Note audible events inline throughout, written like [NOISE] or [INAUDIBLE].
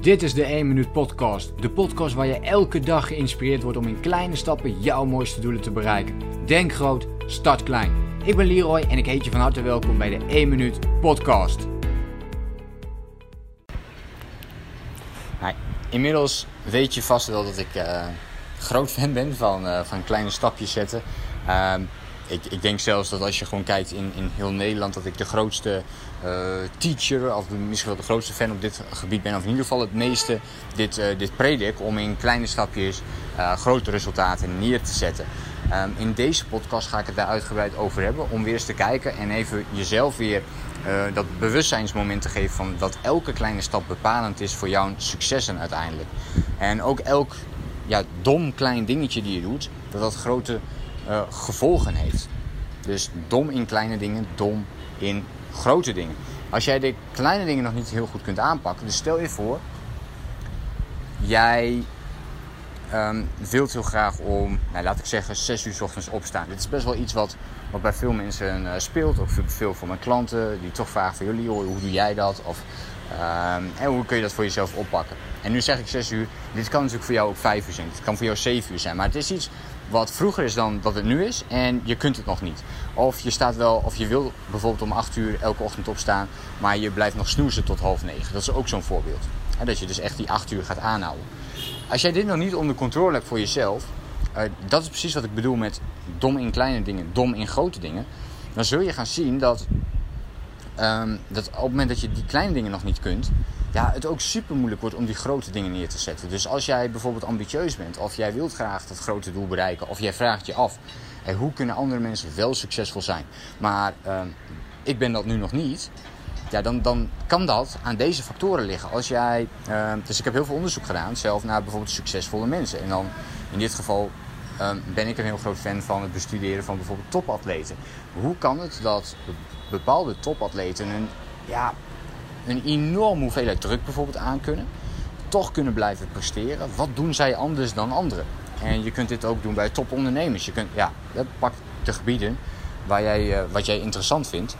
Dit is de 1 Minuut Podcast. De podcast waar je elke dag geïnspireerd wordt om in kleine stappen jouw mooiste doelen te bereiken. Denk groot, start klein. Ik ben Leroy en ik heet je van harte welkom bij de 1 Minuut Podcast. Inmiddels weet je vast wel dat ik uh, groot fan ben van, uh, van kleine stapjes zetten. Uh, ik, ik, denk zelfs dat als je gewoon kijkt in, in heel Nederland, dat ik de grootste uh, teacher, of misschien wel de grootste fan op dit gebied ben, of in ieder geval het meeste dit, uh, dit predik om in kleine stapjes uh, grote resultaten neer te zetten. Um, in deze podcast ga ik het daar uitgebreid over hebben, om weer eens te kijken en even jezelf weer dat bewustzijnsmoment te geven van dat elke kleine stap bepalend is voor jouw successen uiteindelijk. En ook elk ja, dom klein dingetje die je doet, dat dat grote uh, gevolgen heeft. Dus dom in kleine dingen, dom in grote dingen. Als jij de kleine dingen nog niet heel goed kunt aanpakken, dus stel je voor, jij um, wilt heel graag om, nou, laat ik zeggen, 6 uur s ochtends opstaan. Dit is best wel iets wat, wat bij veel mensen uh, speelt, ook veel van mijn klanten, die toch vragen van jullie, hoe doe jij dat? Of um, en hoe kun je dat voor jezelf oppakken? En nu zeg ik 6 uur, dit kan natuurlijk voor jou ook 5 uur zijn, het kan voor jou 7 uur zijn, maar het is iets wat vroeger is dan dat het nu is en je kunt het nog niet. Of je staat wel, of je wil bijvoorbeeld om 8 uur elke ochtend opstaan, maar je blijft nog snoezen tot half 9. Dat is ook zo'n voorbeeld. Dat je dus echt die 8 uur gaat aanhouden. Als jij dit nog niet onder controle hebt voor jezelf, uh, dat is precies wat ik bedoel met dom in kleine dingen, dom in grote dingen. Dan zul je gaan zien dat, um, dat op het moment dat je die kleine dingen nog niet kunt, ja, het ook super moeilijk wordt om die grote dingen neer te zetten. Dus als jij bijvoorbeeld ambitieus bent, of jij wilt graag dat grote doel bereiken, of jij vraagt je af, hey, hoe kunnen andere mensen wel succesvol zijn? Maar uh, ik ben dat nu nog niet. Ja, dan, dan kan dat aan deze factoren liggen. Als jij, uh, dus ik heb heel veel onderzoek gedaan, zelf naar bijvoorbeeld succesvolle mensen. En dan in dit geval uh, ben ik een heel groot fan van het bestuderen van bijvoorbeeld topatleten. Hoe kan het dat bepaalde topatleten een ja, een enorme hoeveelheid druk bijvoorbeeld aan kunnen. Toch kunnen blijven presteren. Wat doen zij anders dan anderen? En je kunt dit ook doen bij topondernemers. Je kunt, ja, pak de gebieden waar jij, uh, wat jij interessant vindt.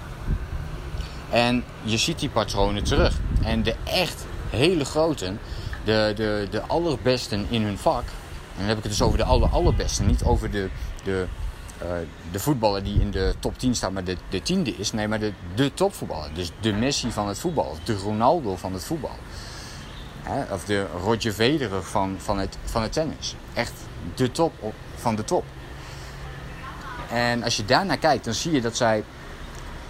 En je ziet die patronen terug. En de echt hele groten, de, de, de allerbesten in hun vak. En dan heb ik het dus over de aller, allerbesten. Niet over de, de de voetballer die in de top 10 staat, maar de, de tiende is. Nee, maar de, de topvoetballer. Dus de Messi van het voetbal. De Ronaldo van het voetbal. Hè? Of de Roger Federer van, van, het, van het tennis. Echt de top van de top. En als je daarnaar kijkt, dan zie je dat zij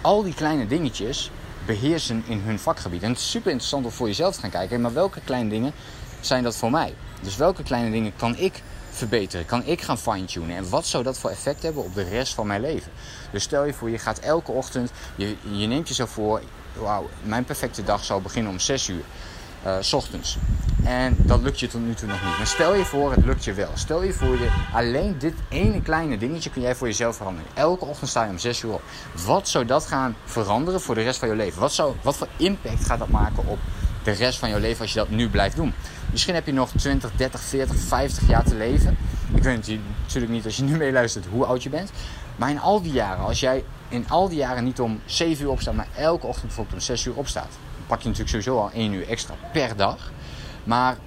al die kleine dingetjes beheersen in hun vakgebied. En het is super interessant om voor jezelf te gaan kijken. Maar welke kleine dingen zijn dat voor mij? Dus welke kleine dingen kan ik verbeteren? Kan ik gaan fine-tunen? En wat zou dat voor effect hebben op de rest van mijn leven? Dus stel je voor, je gaat elke ochtend, je, je neemt jezelf voor, wauw, mijn perfecte dag zal beginnen om 6 uur. Uh, s ochtends. En dat lukt je tot nu toe nog niet. Maar stel je voor, het lukt je wel. Stel je voor, je, alleen dit ene kleine dingetje kun jij voor jezelf veranderen. Elke ochtend sta je om 6 uur op. Wat zou dat gaan veranderen voor de rest van je leven? Wat, zou, wat voor impact gaat dat maken op de rest van je leven als je dat nu blijft doen? Misschien heb je nog 20, 30, 40, 50 jaar te leven. Ik weet natuurlijk niet als je nu [LAUGHS] meeluistert hoe oud je bent. Maar in al die jaren, als jij in al die jaren niet om 7 uur opstaat, maar elke ochtend bijvoorbeeld om 6 uur opstaat, dan pak je natuurlijk sowieso al 1 uur extra per dag. Maar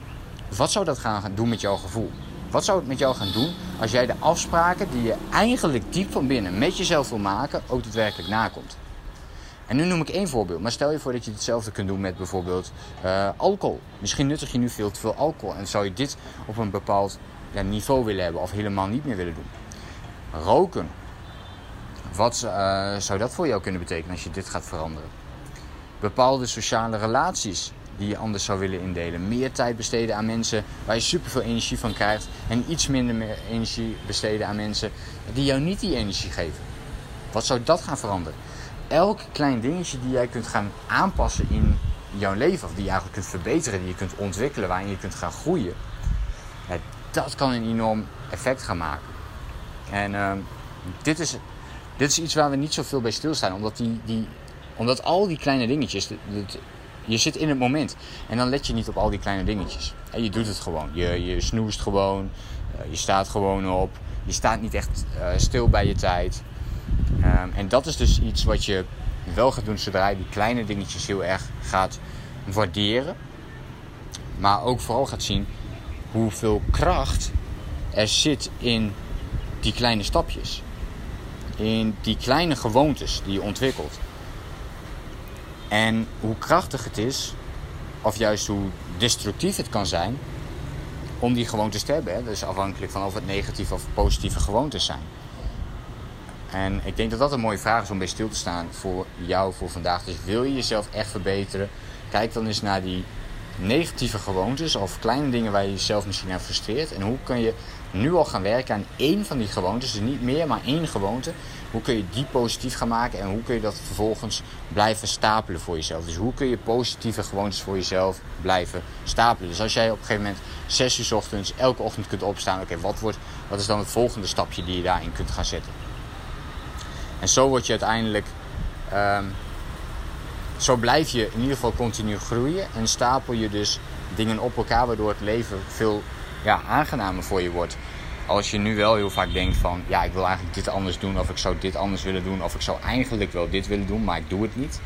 wat zou dat gaan doen met jouw gevoel? Wat zou het met jou gaan doen als jij de afspraken die je eigenlijk diep van binnen met jezelf wil maken, ook daadwerkelijk nakomt? En nu noem ik één voorbeeld. Maar stel je voor dat je hetzelfde kunt doen met bijvoorbeeld uh, alcohol. Misschien nuttig je nu veel te veel alcohol. En zou je dit op een bepaald ja, niveau willen hebben of helemaal niet meer willen doen. Roken. Wat uh, zou dat voor jou kunnen betekenen als je dit gaat veranderen? Bepaalde sociale relaties die je anders zou willen indelen. Meer tijd besteden aan mensen waar je superveel energie van krijgt. En iets minder meer energie besteden aan mensen die jou niet die energie geven. Wat zou dat gaan veranderen? Elk klein dingetje die jij kunt gaan aanpassen in jouw leven, of die je eigenlijk kunt verbeteren, die je kunt ontwikkelen, waarin je kunt gaan groeien, dat kan een enorm effect gaan maken. En uh, dit, is, dit is iets waar we niet zoveel bij stilstaan, omdat, die, die, omdat al die kleine dingetjes, je zit in het moment en dan let je niet op al die kleine dingetjes. En je doet het gewoon. Je, je snoest gewoon, uh, je staat gewoon op, je staat niet echt uh, stil bij je tijd. Um, en dat is dus iets wat je wel gaat doen zodra je die kleine dingetjes heel erg gaat waarderen. maar ook vooral gaat zien hoeveel kracht er zit in die kleine stapjes. In die kleine gewoontes die je ontwikkelt. En hoe krachtig het is, of juist hoe destructief het kan zijn, om die gewoontes te hebben. Dus afhankelijk van of het negatieve of positieve gewoontes zijn. En ik denk dat dat een mooie vraag is om bij stil te staan voor jou voor vandaag. Dus wil je jezelf echt verbeteren? Kijk dan eens naar die negatieve gewoontes of kleine dingen waar je jezelf misschien aan frustreert. En hoe kun je nu al gaan werken aan één van die gewoontes, dus niet meer, maar één gewoonte. Hoe kun je die positief gaan maken en hoe kun je dat vervolgens blijven stapelen voor jezelf? Dus hoe kun je positieve gewoontes voor jezelf blijven stapelen? Dus als jij op een gegeven moment 6 uur ochtends elke ochtend kunt opstaan, oké, wat wat, wat is dan het volgende stapje die je daarin kunt gaan zetten? En zo word je uiteindelijk. Um, zo blijf je in ieder geval continu groeien en stapel je dus dingen op elkaar, waardoor het leven veel ja, aangenamer voor je wordt. Als je nu wel heel vaak denkt van, ja, ik wil eigenlijk dit anders doen, of ik zou dit anders willen doen, of ik zou eigenlijk wel dit willen doen, maar ik doe het niet.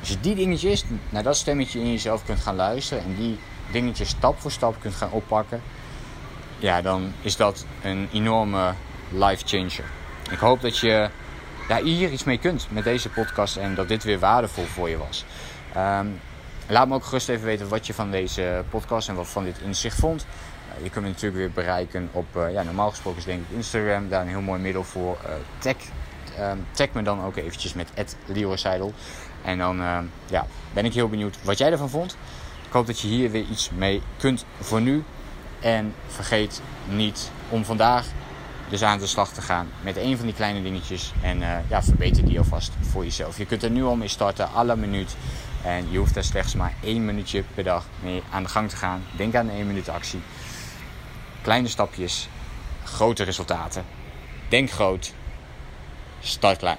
Als je die dingetjes naar dat stemmetje in jezelf kunt gaan luisteren en die dingetjes stap voor stap kunt gaan oppakken, ja, dan is dat een enorme life changer. Ik hoop dat je ja, hier iets mee kunt met deze podcast en dat dit weer waardevol voor je was. Um, laat me ook gerust even weten wat je van deze podcast en wat van dit inzicht vond. Uh, je kunt me natuurlijk weer bereiken op, uh, ja, normaal gesproken is denk ik Instagram daar een heel mooi middel voor. Uh, tag, um, tag me dan ook eventjes met Seidel. En dan ja, ben ik heel benieuwd wat jij ervan vond. Ik hoop dat je hier weer iets mee kunt voor nu. En vergeet niet om vandaag dus aan de slag te gaan met een van die kleine dingetjes. En uh, ja, verbeter die alvast voor jezelf. Je kunt er nu al mee starten, alle minuut. En je hoeft er slechts maar één minuutje per dag mee aan de gang te gaan. Denk aan de één minuut actie. Kleine stapjes, grote resultaten. Denk groot, start klein.